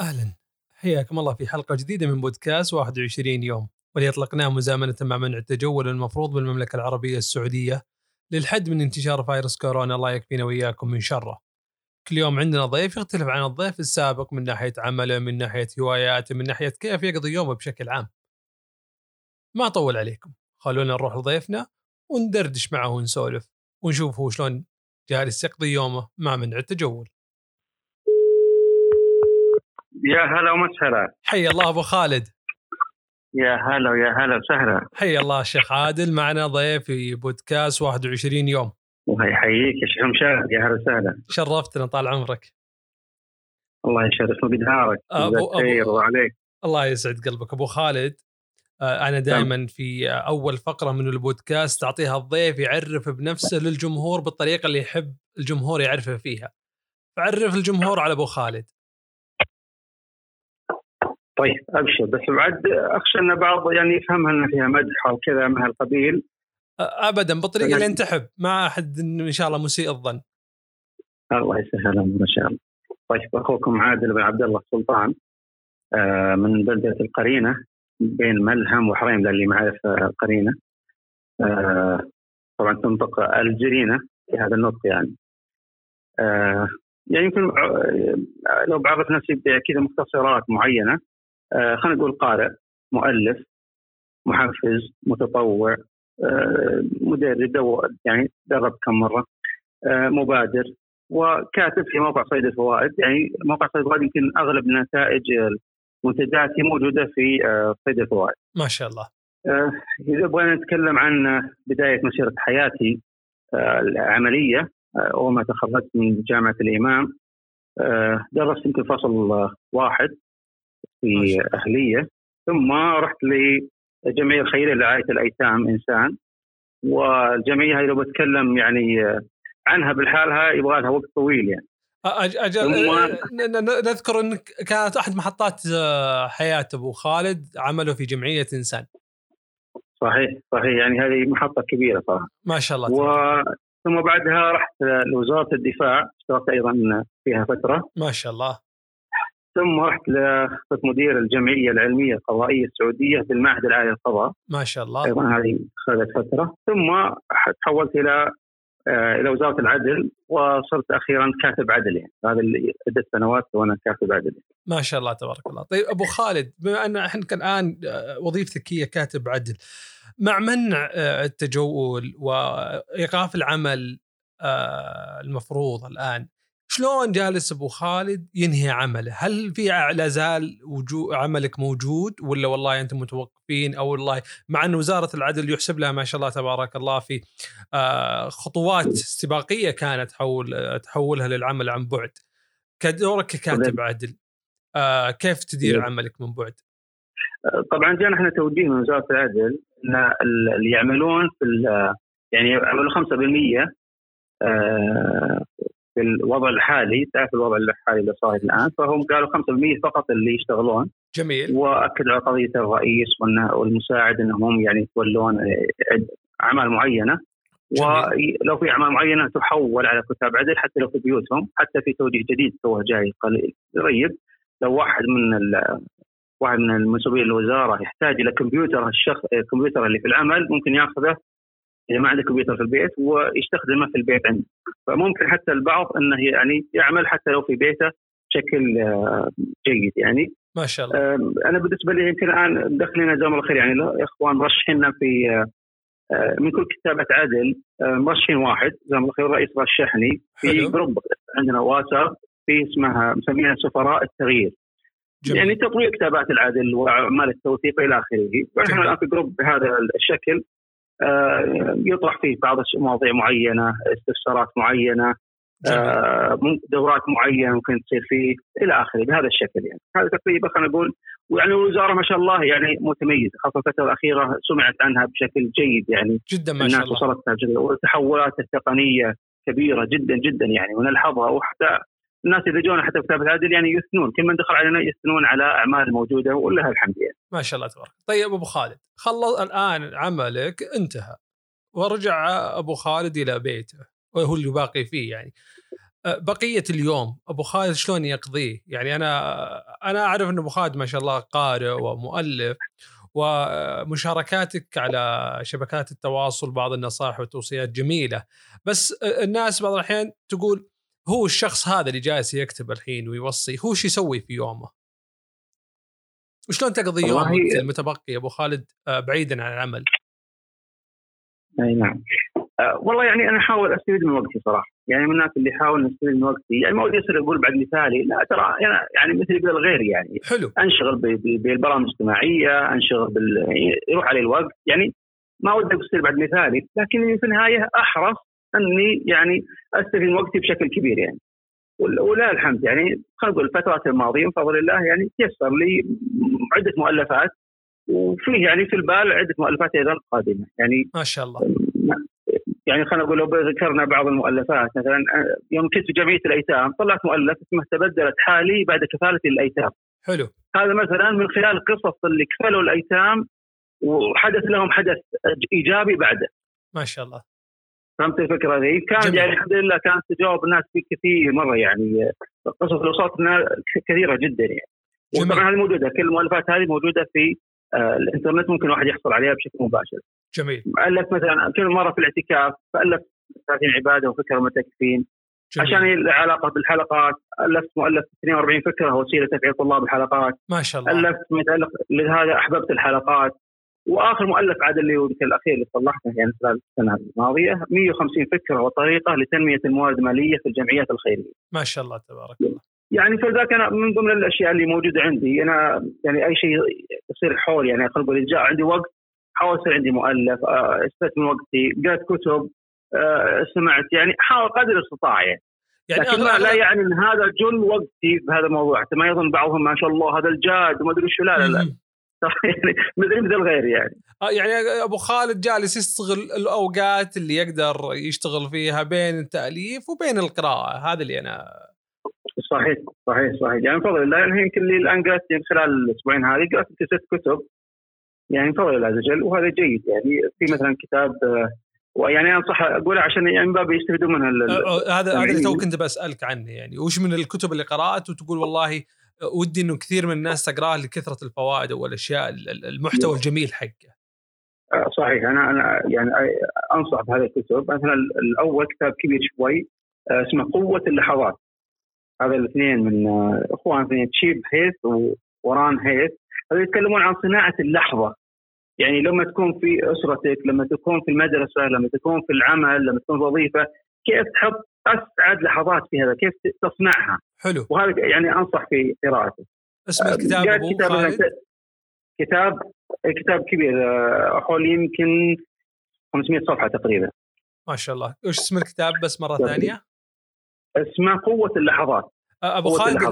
أهلا حياكم الله في حلقة جديدة من بودكاست 21 يوم واللي اطلقناه مزامنة مع منع التجول المفروض بالمملكة العربية السعودية للحد من انتشار فيروس كورونا الله يكفينا وإياكم من شره. كل يوم عندنا ضيف يختلف عن الضيف السابق من ناحية عمله، من ناحية هواياته، من ناحية كيف يقضي يومه بشكل عام. ما أطول عليكم، خلونا نروح لضيفنا وندردش معه ونسولف ونشوف هو شلون جالس يقضي يومه مع منع التجول. يا هلا ومسهلا حي الله أبو خالد. يا هلا ويا هلا وسهلا. حي الله الشيخ عادل معنا ضيف في بودكاست 21 يوم. الله يحييك يا شيخ مشاهد يا هلا وسهلا. شرفتنا طال عمرك. الله يشرفنا بدهارك أبو- خير وعليك. الله يسعد قلبك. أبو خالد آه، أنا دائما في أول فقرة من البودكاست أعطيها الضيف يعرف بنفسه للجمهور بالطريقة اللي يحب الجمهور يعرفه فيها. فعرف الجمهور على أبو خالد. طيب أبشر. بس بعد أخشى أن بعض يعني يفهمها أن فيها مدح أو كذا من هالقبيل ابدا بالطريقة اللي انت تحب ما أحد إن شاء الله مسيء الظن. الله يسهل امره إن شاء الله. طيب أخوكم عادل بن عبد الله السلطان آه، من بلدة القرينة بين ملهم وحريم للي ما يعرف القرينة. آه، طبعا تنطق الجرينة في هذا النطق يعني. آه، يعني يمكن لو بعرف نفسي كذا مختصرات معينة. خلينا نقول قارئ مؤلف محفز متطوع آه، مدرب يعني درب كم مرة آه، مبادر وكاتب في موقع صيد الفوائد يعني موقع صيد الفوائد يمكن أغلب نتائج منتجاتي موجودة في آه، صيد الفوائد. ما شاء الله. آه، إذا بغينا نتكلم عن بداية مسيرة حياتي آه، العملية آه، أول ما تخرجت من جامعة الإمام آه، درست يمكن فصل آه، واحد. في. أهلية. ثم رحت للجمعيه الخيريه لرعايه الأيتام إنسان. والجمعيه هذه لو بتكلم يعني عنها بالحالها يبغى لها وقت طويل يعني. أج أجل نذكر إنك كانت أحد محطات آه، حياة أبو خالد عمله في جمعية إنسان. صحيح صحيح. يعني هذه محطة كبيرة صراحة. ما شاء الله. و... ثم بعدها رحت لوزارة الدفاع اشتغلت أيضا فيها فترة. ما شاء الله. ثم رحت لصرت مدير الجمعية العلمية القضائية السعودية بالمعهد العالي للقضاء. ما شاء الله. أيضا هذه اخذت فترة. ثم تحولت إلى آه، إلى وزارة العدل وصرت أخيرا كاتب عدل يعني هذا عدة سنوات وأنا كاتب عدل ما شاء الله تبارك الله. طيب أبو خالد بما أن إحنا الآن آه، وظيفتك هي كاتب عدل مع منع آه، التجول وإيقاف العمل المفروض الآن شلون جالس أبو خالد ينهي عمله؟ هل في لا زال وجو عملك موجود ولا والله أنتم متوقفين أو والله مع أن وزارة العدل يحسب لها ما شاء الله تبارك الله في آه، خطوات استباقية كانت حول تحولها للعمل عن بعد. كدورك ككاتب عدل آه، كيف تدير نعم. عملك من بعد؟ آه، طبعا جانا إحنا توجيه من وزارة العدل إن ال- اللي يعملون في يعني يعملوا 5% آه، في الوضع الحالي تعرف الوضع الحالي اللي صاير الآن؟ فهم قالوا 5% فقط اللي يشتغلون. جميل. وأكد على قضية الرئيس والمساعد إنهم هم يعني يتولون أعمال معينة. ولو في أعمال معينة تحول على كتاب عدل حتى لو في بيوتهم حتى في توجيه جديد تو جاي قليل. قريب لو واحد من واحد من المسؤولين الوزارة يحتاج إلى كمبيوتر الشخص الكمبيوتر اللي في العمل ممكن ياخذه اذا ما عنده كمبيوتر في البيت ويستخدمه في البيت عنده فممكن حتى البعض أنه يعني يعمل حتى لو في بيته بشكل آه، جيد يعني. ما شاء الله. أنا بالنسبة لي يمكن الآن دخلنا جزاهم الله خير يعني يا إخوان مرشحينا في آه، آه، من كل كتابة عدل مرشحين واحد جزاهم الله خير الرئيس رشحني في حلو. جروب عندنا واتساب في اسمها مسميها سفراء التغيير. جميل. يعني تطوير كتابات العدل وأعمال التوثيق إلى آخره. ونحن جميل. الآن في جروب بهذا الشكل. يطرح فيه بعض مواضيع معينة استفسارات معينة. آه، دورات معينة ممكن تصير فيه إلى آخره بهذا الشكل يعني. هذا تقريبا خلينا نقول ويعني الوزارة ما شاء الله يعني متميزة خاصة الفترة الأخيرة سمعت عنها بشكل جيد يعني. جدا ما شاء الله. وصلتها والتحولات التقنية كبيرة جدا جدا يعني ونلحظها وحتى الناس اللي جونا حتى في كتابه عادل يعني يثنون. كل من دخل علينا يثنون على أعمال موجودة ولها الحمد يعني. ما شاء الله تبارك. طيب أبو خالد خلص الآن عملك انتهى. ورجع أبو خالد إلى بيته وهو اللي باقي فيه يعني. بقية اليوم أبو خالد شلون يقضيه؟ يعني أنا أنا أعرف إن أبو خالد ما شاء الله قارئ ومؤلف ومشاركاتك على شبكات التواصل بعض النصائح والتوصيات جميلة. بس الناس بعض الأحيان تقول هو الشخص هذا اللي جالس يكتب الحين ويوصي هو شو يسوي في يومه؟ وشلون تقضي يومك المتبقي أبو خالد؟ بعيدا عن العمل؟ أي نعم. أه والله يعني أنا أحاول أستفيد من وقتي صراحة. يعني من الناس اللي يحاول نستفيد من وقتي. يعني ما ودي أقول بعد مثالي لا ترى يعني مثلي مثل الغير يعني. حلو. أنشغل بالبرامج الاجتماعية أنشغل بال يروح علي الوقت. يعني ما ودي اصير بعد مثالي لكني في النهاية أحرص أني يعني أستفيد من وقتي بشكل كبير يعني ولله الحمد يعني خلينا نقول الفترات الماضية من فضل الله يعني تيسر لي عدة مؤلفات وفيه يعني في البال عدة مؤلفات أيضا قادمة يعني ما شاء الله يعني خلينا نقول لو ذكرنا بعض المؤلفات مثلا يوم كنت في جمعية الأيتام طلعت مؤلف اسمه تبدلت حالي بعد كفالة الأيتام. حلو. هذا مثلا من خلال القصص اللي كفلوا الأيتام وحدث لهم حدث إيجابي بعده. ما شاء الله. فهمت الفكرة ذي؟ كان يعني الحمد لله كانت تجاوب الناس فيه كثير مرة يعني قصص وصلت كثيرة جدا يعني. وطبعا هذه موجودة كل المؤلفات هذه موجودة في آه الإنترنت ممكن الواحد يحصل عليها بشكل مباشر. جميل. ألف مثلا كل مرة في الاعتكاف فالف 30 عبادة وفكرة متكفين جميل. عشان العلاقة بالحلقات الفت مؤلف 42 فكرة وسيلة تفعيل طلاب الحلقات ما شاء الله الفت متعلق لهذا أحببت الحلقات وآخر مؤلف عاد اللي يمكن الأخير اللي صلحته يعني خلال السنة الماضية 150 فكرة وطريقة لتنمية الموارد المالية في الجمعيات الخيرية. ما شاء الله تبارك الله. يعني فذاك أنا من ضمن الأشياء اللي موجودة عندي أنا يعني أي شيء يصير حول يعني خلينا نقول جاء عندي وقت حاول يصير عندي مؤلف استثمر من وقتي قرأت كتب سمعت يعني حاول قدر الاستطاعه يعني. يعني لكن لا يعني إن هذا جل وقتي بهذا الموضوع حتى ما يظن بعضهم ما شاء الله هذا الجاد وما أدري شو لا لا لا يعني مدري مثل الغير يعني. آه يعني أبو خالد جالس يستغل الأوقات اللي يقدر يشتغل فيها بين التأليف وبين القراءة. هذا اللي أنا صحيح صحيح صحيح. يعني بفضل الله يعني يمكن اللي الآن قرأت خلال الأسبوعين هذه قرأت ست كتب. يعني بفضل الله عز وجل وهذا جيد. يعني في مثلا كتاب ويعني أنصح أقوله عشان يعني باب يستفيدوا منها هذا هذا اللي تو كنت بسألك عنه يعني. وش من الكتب اللي قرأت؟ وتقول والله ودي إنه كثير من الناس تقرأها لكثرة الفوائد والاشياء المحتوى الجميل حقه. صحيح. أنا أنا يعني أنصح بهذه الكتب مثلا الأول كتاب كبير شوي اسمه قوة اللحظات. هذا الاثنين من إخوان اثنين تشيب هيث ووران هيث. هذول يتكلمون عن صناعة اللحظة. يعني لما تكون في أسرتك لما تكون في المدرسة لما تكون في العمل لما تكون في وظيفة كيف تحط أسعد لحظات في هذا؟ كيف تصنعها؟ حلو. وهذا يعني أنصح في قراءته. اسم الكتاب أبو كتاب خالد؟ كتاب كتاب كبير حول يمكن 500 صفحة تقريبا. ما شاء الله. وش اسم الكتاب بس مرة ثانية؟ اسمه قوة اللحظات. أبو خالد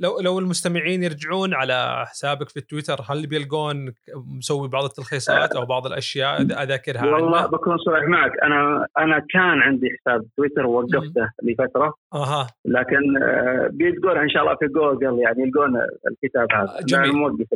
لو لو المستمعين يرجعون على حسابك في التويتر هل بيلقون مسوي بعض التلخيصات أو بعض الأشياء أذاكرها والله عنه؟ بكون صريح معك. أنا أنا كان عندي حساب تويتر ووقفته لفترة. أها. لكن بيلقون إن شاء الله في جوجل يعني يلقون الكتاب هذا. جميل. موقف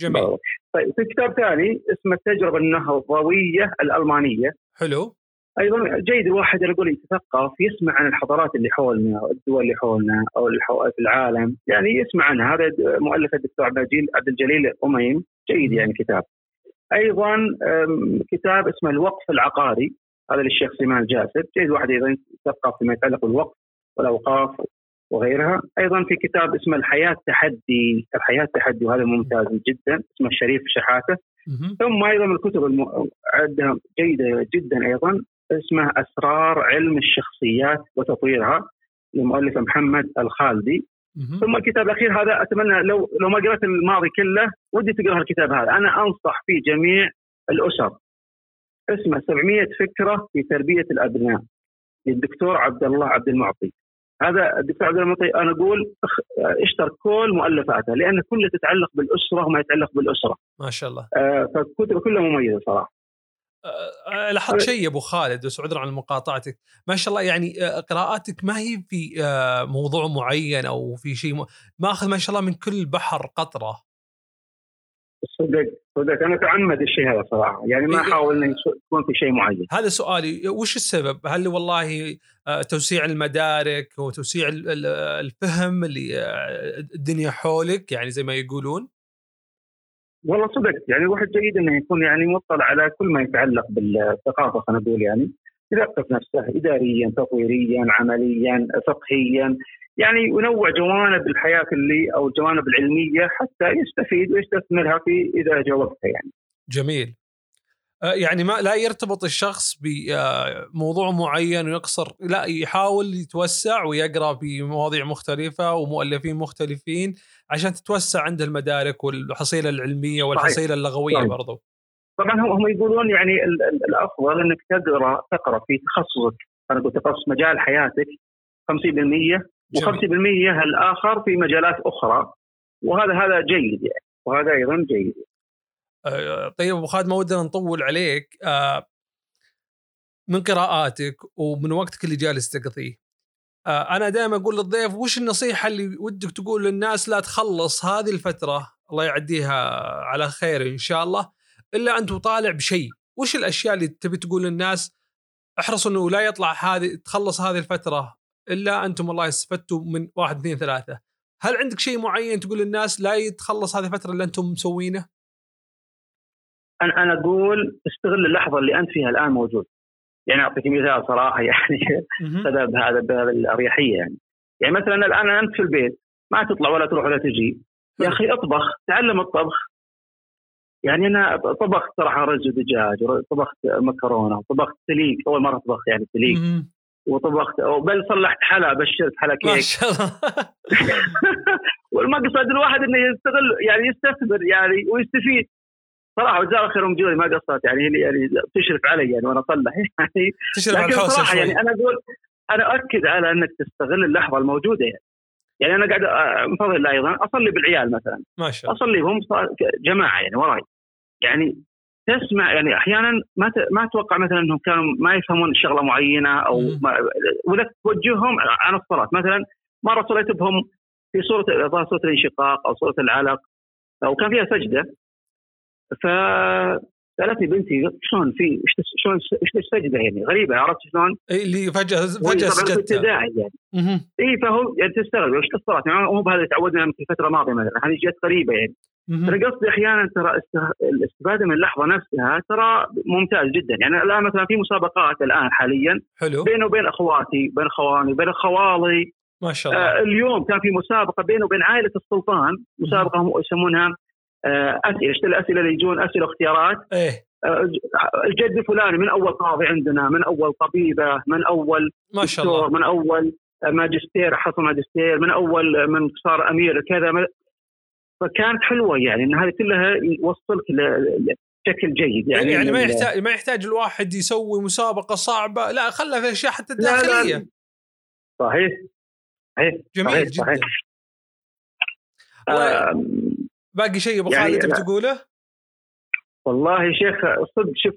جميل. طيب في كتاب ثاني اسمه التجربه النهضوية الألمانية. حلو. أيضا جيد الواحد يقول يتثقف يسمع عن الحضارات اللي حولنا والدول اللي حولنا أو اللي في العالم. يعني يسمع عنها. هذا مؤلف الدكتور عبد الجليل الأميم. جيد يعني كتاب. أيضا كتاب اسمه الوقف العقاري. هذا للشيخ سليمان الجاسر. جيد واحد أيضا يتثقف فيما يتعلق بالوقف والأوقاف وغيرها. أيضا في كتاب اسمه الحياة تحدي. الحياة تحدي وهذا ممتاز جدا. اسمه الشريف شحاته. ثم أيضا الكتب الم... عندها جيدة جدا أيضا. اسمه أسرار علم الشخصيات وتطويرها للمؤلف محمد الخالدي. ثم الكتاب الأخير هذا أتمنى لو لو ما قرأت الماضي كله ودي تقرأ الكتاب هذا. أنا أنصح فيه جميع الأسر. اسمه 700 فكرة في تربية الأبناء للدكتور عبد الله عبد المعطي. هذا الدكتور عبد المعطي أنا أقول اشتر كل مؤلفاته لأن كلها تتعلق بالأسرة وما يتعلق بالأسرة. ما شاء الله. آه فكتبه كلها مميزة صراحة. لاحظت شيء أبو خالد وسعود عن مقاطعتك. ما شاء الله يعني قراءاتك ما هي في موضوع معين أو في شيء م... ماخذ ما شاء الله من كل بحر قطرة. صدق صدق. أنا اتعمد الشيء هذا صراحة. يعني ما. أحاول انه يكون في شيء معين. هذا سؤالي وش السبب؟ هل والله آه، توسيع المدارك وتوسيع ال- ال- الفهم اللي آه، الدنيا حولك؟ يعني زي ما يقولون؟ والله صدق. يعني الواحد جيد إنه يكون يعني مطلع على كل ما يتعلق بالثقافة خلينا نقول يعني. يثقف نفسه اداريا تطويريا عمليا فقهيا. يعني ينوع جوانب الحياة اللي أو الجوانب العلمية حتى يستفيد ويستثمرها في إذا جاء وقتها يعني. جميل. يعني ما لا يرتبط الشخص بموضوع معين ويقصر لا يحاول يتوسع ويقرأ في مواضيع مختلفة ومؤلفين مختلفين عشان تتوسع عنده المدارك والحصيلة العلمية والحصيلة اللغوية صحيح. برضو. طبعا هم يقولون يعني ال- ال- الأفضل إنك تقرأ تقرأ في تخصصك. أنا قلت تخصص مجال حياتك 50% و50% الآخر في مجالات أخرى. وهذا هذا جيد يعني. وهذا أيضا جيد. آه، طيب أبو خالد ما ودنا نطول عليك. آه، من قراءاتك ومن وقتك اللي جالس تقضيه. آه، أنا دائما أقول للضيف وش النصيحة اللي ودك تقول للناس لا تخلص هذه الفترة؟ الله يعديها على خير إن شاء الله. إلا أنت طالع بشيء. وش الأشياء اللي تبي تقول للناس؟ احرصوا إنه لا يطلع هذه تخلص هذه الفترة. إلا أنتم والله استفدتوا من واحد اثنين ثلاثة. هل عندك شيء معين تقول للناس لا يتخلص هذه الفترة اللي أنتم مسوينه؟ أنا أنا أقول استغل اللحظة اللي أنت فيها الآن موجود. يعني أعطيك مثال صراحة يعني مهم. هذا الأريحية يعني. يعني مثلا الآن أنت في البيت ما تطلع ولا تروح ولا تجي. يا أخي اطبخ تعلم الطبخ. يعني أنا طبخت صراحة رز ودجاج طبخت مكرونة طبخت سليق أول مرة أطبخ يعني سليق. وطبخت بل صلحت حلا بشرت حلا ما كيك شاء الله. والمقصد الواحد إنه يستغل يعني يستثمر يعني ويستفيد. صراحة جزاها خير ام جوي ما قصرت يعني يعني تشرف علي يعني وأنا أصلح يعني. على لكن الحوسة صراحة شوي. يعني أنا أقول أنا أؤكد على إنك تستغل اللحظة الموجودة يعني. يعني أنا قاعد من فضل الله أيضا أصلي بالعيال مثلا. ما شاء الله. أصلي هم جماعة يعني وراي. يعني تسمع يعني أحيانا ما ما أتوقع مثلا إنهم كانوا ما يفهمون شغلة معينة أو. ما ولا توجههم عن الصلاة. مثلا مرة صليت بهم في الظاهر سوره الانشقاق أو سوره العلق وكان فيها سجدة. ف سالتني بنتي شلون في إيش شلون إيش السجده يعني؟ غريبة عرفت شلون؟ إيه اللي فجأة فجأة سجدت يعني. إي فهو يعني تستغرب إيش الصلاه يعني مو بهذا تعودنا في الفترة الماضية مثلا هذه جت قريبة يعني. أنا قصدي أحيانا ترى است- الاستفادة من اللحظة نفسها ترى ممتاز جدا. يعني الآن مثلا في مسابقات الآن حاليا حلو. بيني وبين أخواتي بين إخواني بين خوالي. ما شاء الله. آه اليوم كان في مسابقة بيني وبين عائلة السلطان مسابقة يسمونها أسئلة إيش الأسئلة اللي يجون؟ أسئلة واختيارات. إيه. آه الجد الفلاني من أول قاضي عندنا من أول طبيبة من أول ما شاء الله. من أول ماجستير حصل ماجستير من أول من صار أمير كذا فكانت حلوة يعني إن هذه كلها يوصلك بشكل جيد يعني. يعني, ما يحتاج ما يحتاج الواحد يسوي مسابقة صعبة لا خلها في أشياء حتى لا، لا. داخليه صحيح. صحيح. جميل صحيح جدا. صحيح و- آم، باقي شيء أبو يعني خالد تبي. تقوله؟ والله يا شيخ صدق شوف.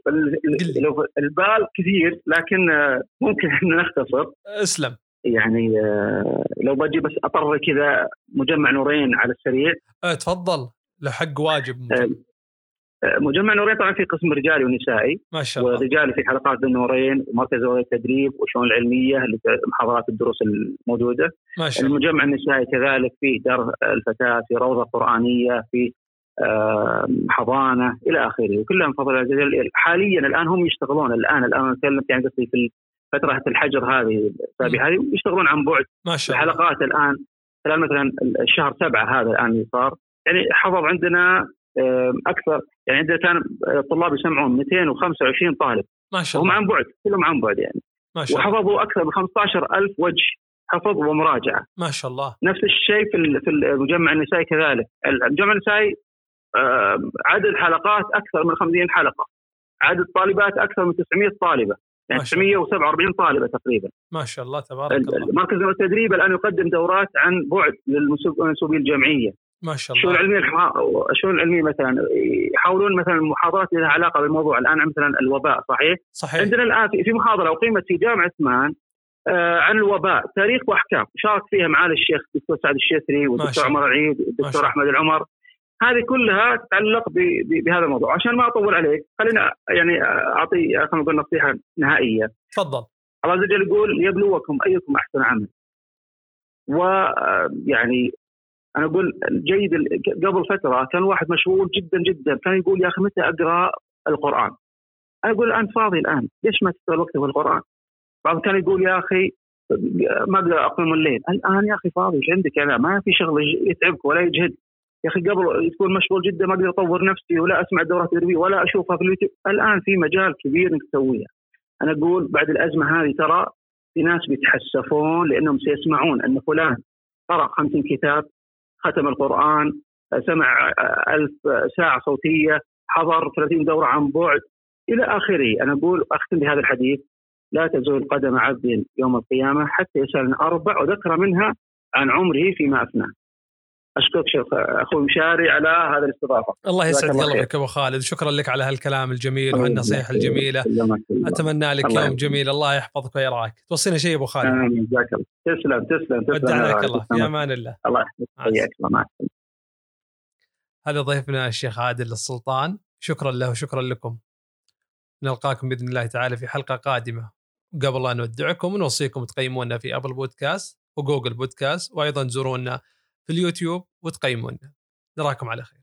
لو البال كثير لكن ممكن ان نختصر اسلم يعني آه، لو بجي بس أطر كذا مجمع نورين على السريع أه تفضل له حق واجب آه، مجمع نورين طبعا في قسم رجالي ونسائي. ما شاء الله. ورجالي في حلقات النورين ومركز التدريب والشؤون العلمية محاضرات الدروس الموجودة. ما شاء الله. المجمع النسائي كذلك في دار الفتاة في روضة قرآنية في آه، حضانة إلى آخره. وكلها من فضل الله حاليا الآن هم يشتغلون. الآن الآن نتكلم يعني قصدي في فترة الحجر هذه السابقه هذه يشتغلون عن بعد. ما شاء الله. الحلقات الآن الآن مثلا الشهر سبعة هذا الآن اللي صار. يعني حضر عندنا أكثر. يعني عندنا كان الطلاب يسمعون 225 طالب. ما شاء الله. عن بعد كلهم عن بعد يعني. ما شاء الله. وحفظوا أكثر من 15000 وجه حفظ ومراجعة. ما شاء الله. نفس الشيء في في المجمع النسائي كذلك. المجمع النسائي آه، عدد حلقات أكثر من 50 حلقة. عدد طالبات أكثر من 900 طالبة. يعني ما شاء الله. 947 طالبة تقريبا. ما شاء الله تبارك الله. مركز التدريب الآن يقدم دورات عن بعد للمنسوبين الجمعيه ما شاء الشؤون الله. العلميه الح- الشؤون العلميه مثلا؟ يحاولون مثلا محاضرات لها علاقه بالموضوع الآن مثلا الوباء صحيح؟ صحيح. عندنا الآن في- محاضرة أقيمت في جامعة عثمان آه، عن الوباء تاريخ وأحكام شارك فيها معالي الشيخ الدكتور سعد الشيثري والدكتور. عمر العيد والدكتور. أحمد العمر. هذه كلها تتعلق بهذا الموضوع. عشان ما أطول عليك خلينا يعني اعطي خلينا نقول نصيحة نهائية. تفضل. الله عز وجل يقول ليبلوكم أيكم أحسن عمل. ويعني أنا أقول جيد قبل فترة كان واحد مشغول جدا جدا كان يقول يا أخي متى أقرأ القرآن؟ أنا أقول انت فاضي الآن ليش ما تستغل وقتك في القرآن؟ بعض كان يقول يا أخي ما أقدر أقوم الليل. الآن يا أخي فاضي إيش عندك؟ أنا ما في شغل يتعبك ولا يجهد يا أخي قبل تكون مشغول جدا ما أقدر أطور نفسي ولا أسمع دورات تدريبية ولا أشوفها في اليوتيوب. الآن في مجال كبير إنك تسويها أنا أقول بعد الأزمة هذه ترى في ناس بيتحسفون لأنهم سيسمعون أن فلان قرأ 50 كتاب ختم القرآن سمع ألف ساعة صوتية حضر 30 دورة عن بعد إلى آخره. أنا أقول أختم بهذا الحديث لا تزول قدم عبد يوم القيامة حتى يسال أربع وذكر منها عن عمره فيما افناه أشكرك شيخ أخوي مشاري على هذا الاستضافة. الله يسعد قلبك أبو خالد. شكرا لك على هالكلام الجميل وهالنصيحه الجميلة. أتمنى لك يوم جميل. الله يحفظك ويرعاك توصينا شيء أبو خالد. آمين. جزاك الله. تسلم تسلم تسلم. ودعناك الله في أمان الله. الله يحفظك. حياك الله. هذا ضيفنا الشيخ عادل السلطان. شكرا له وشكرا لكم. نلقاكم بإذن الله تعالى في حلقة قادمة. قبل أن نودعكم نوصيكم تقيمونا في ابل بودكاست وجوجل بودكاست وأيضا تزورونا في اليوتيوب وتقيمونا. نراكم على خير.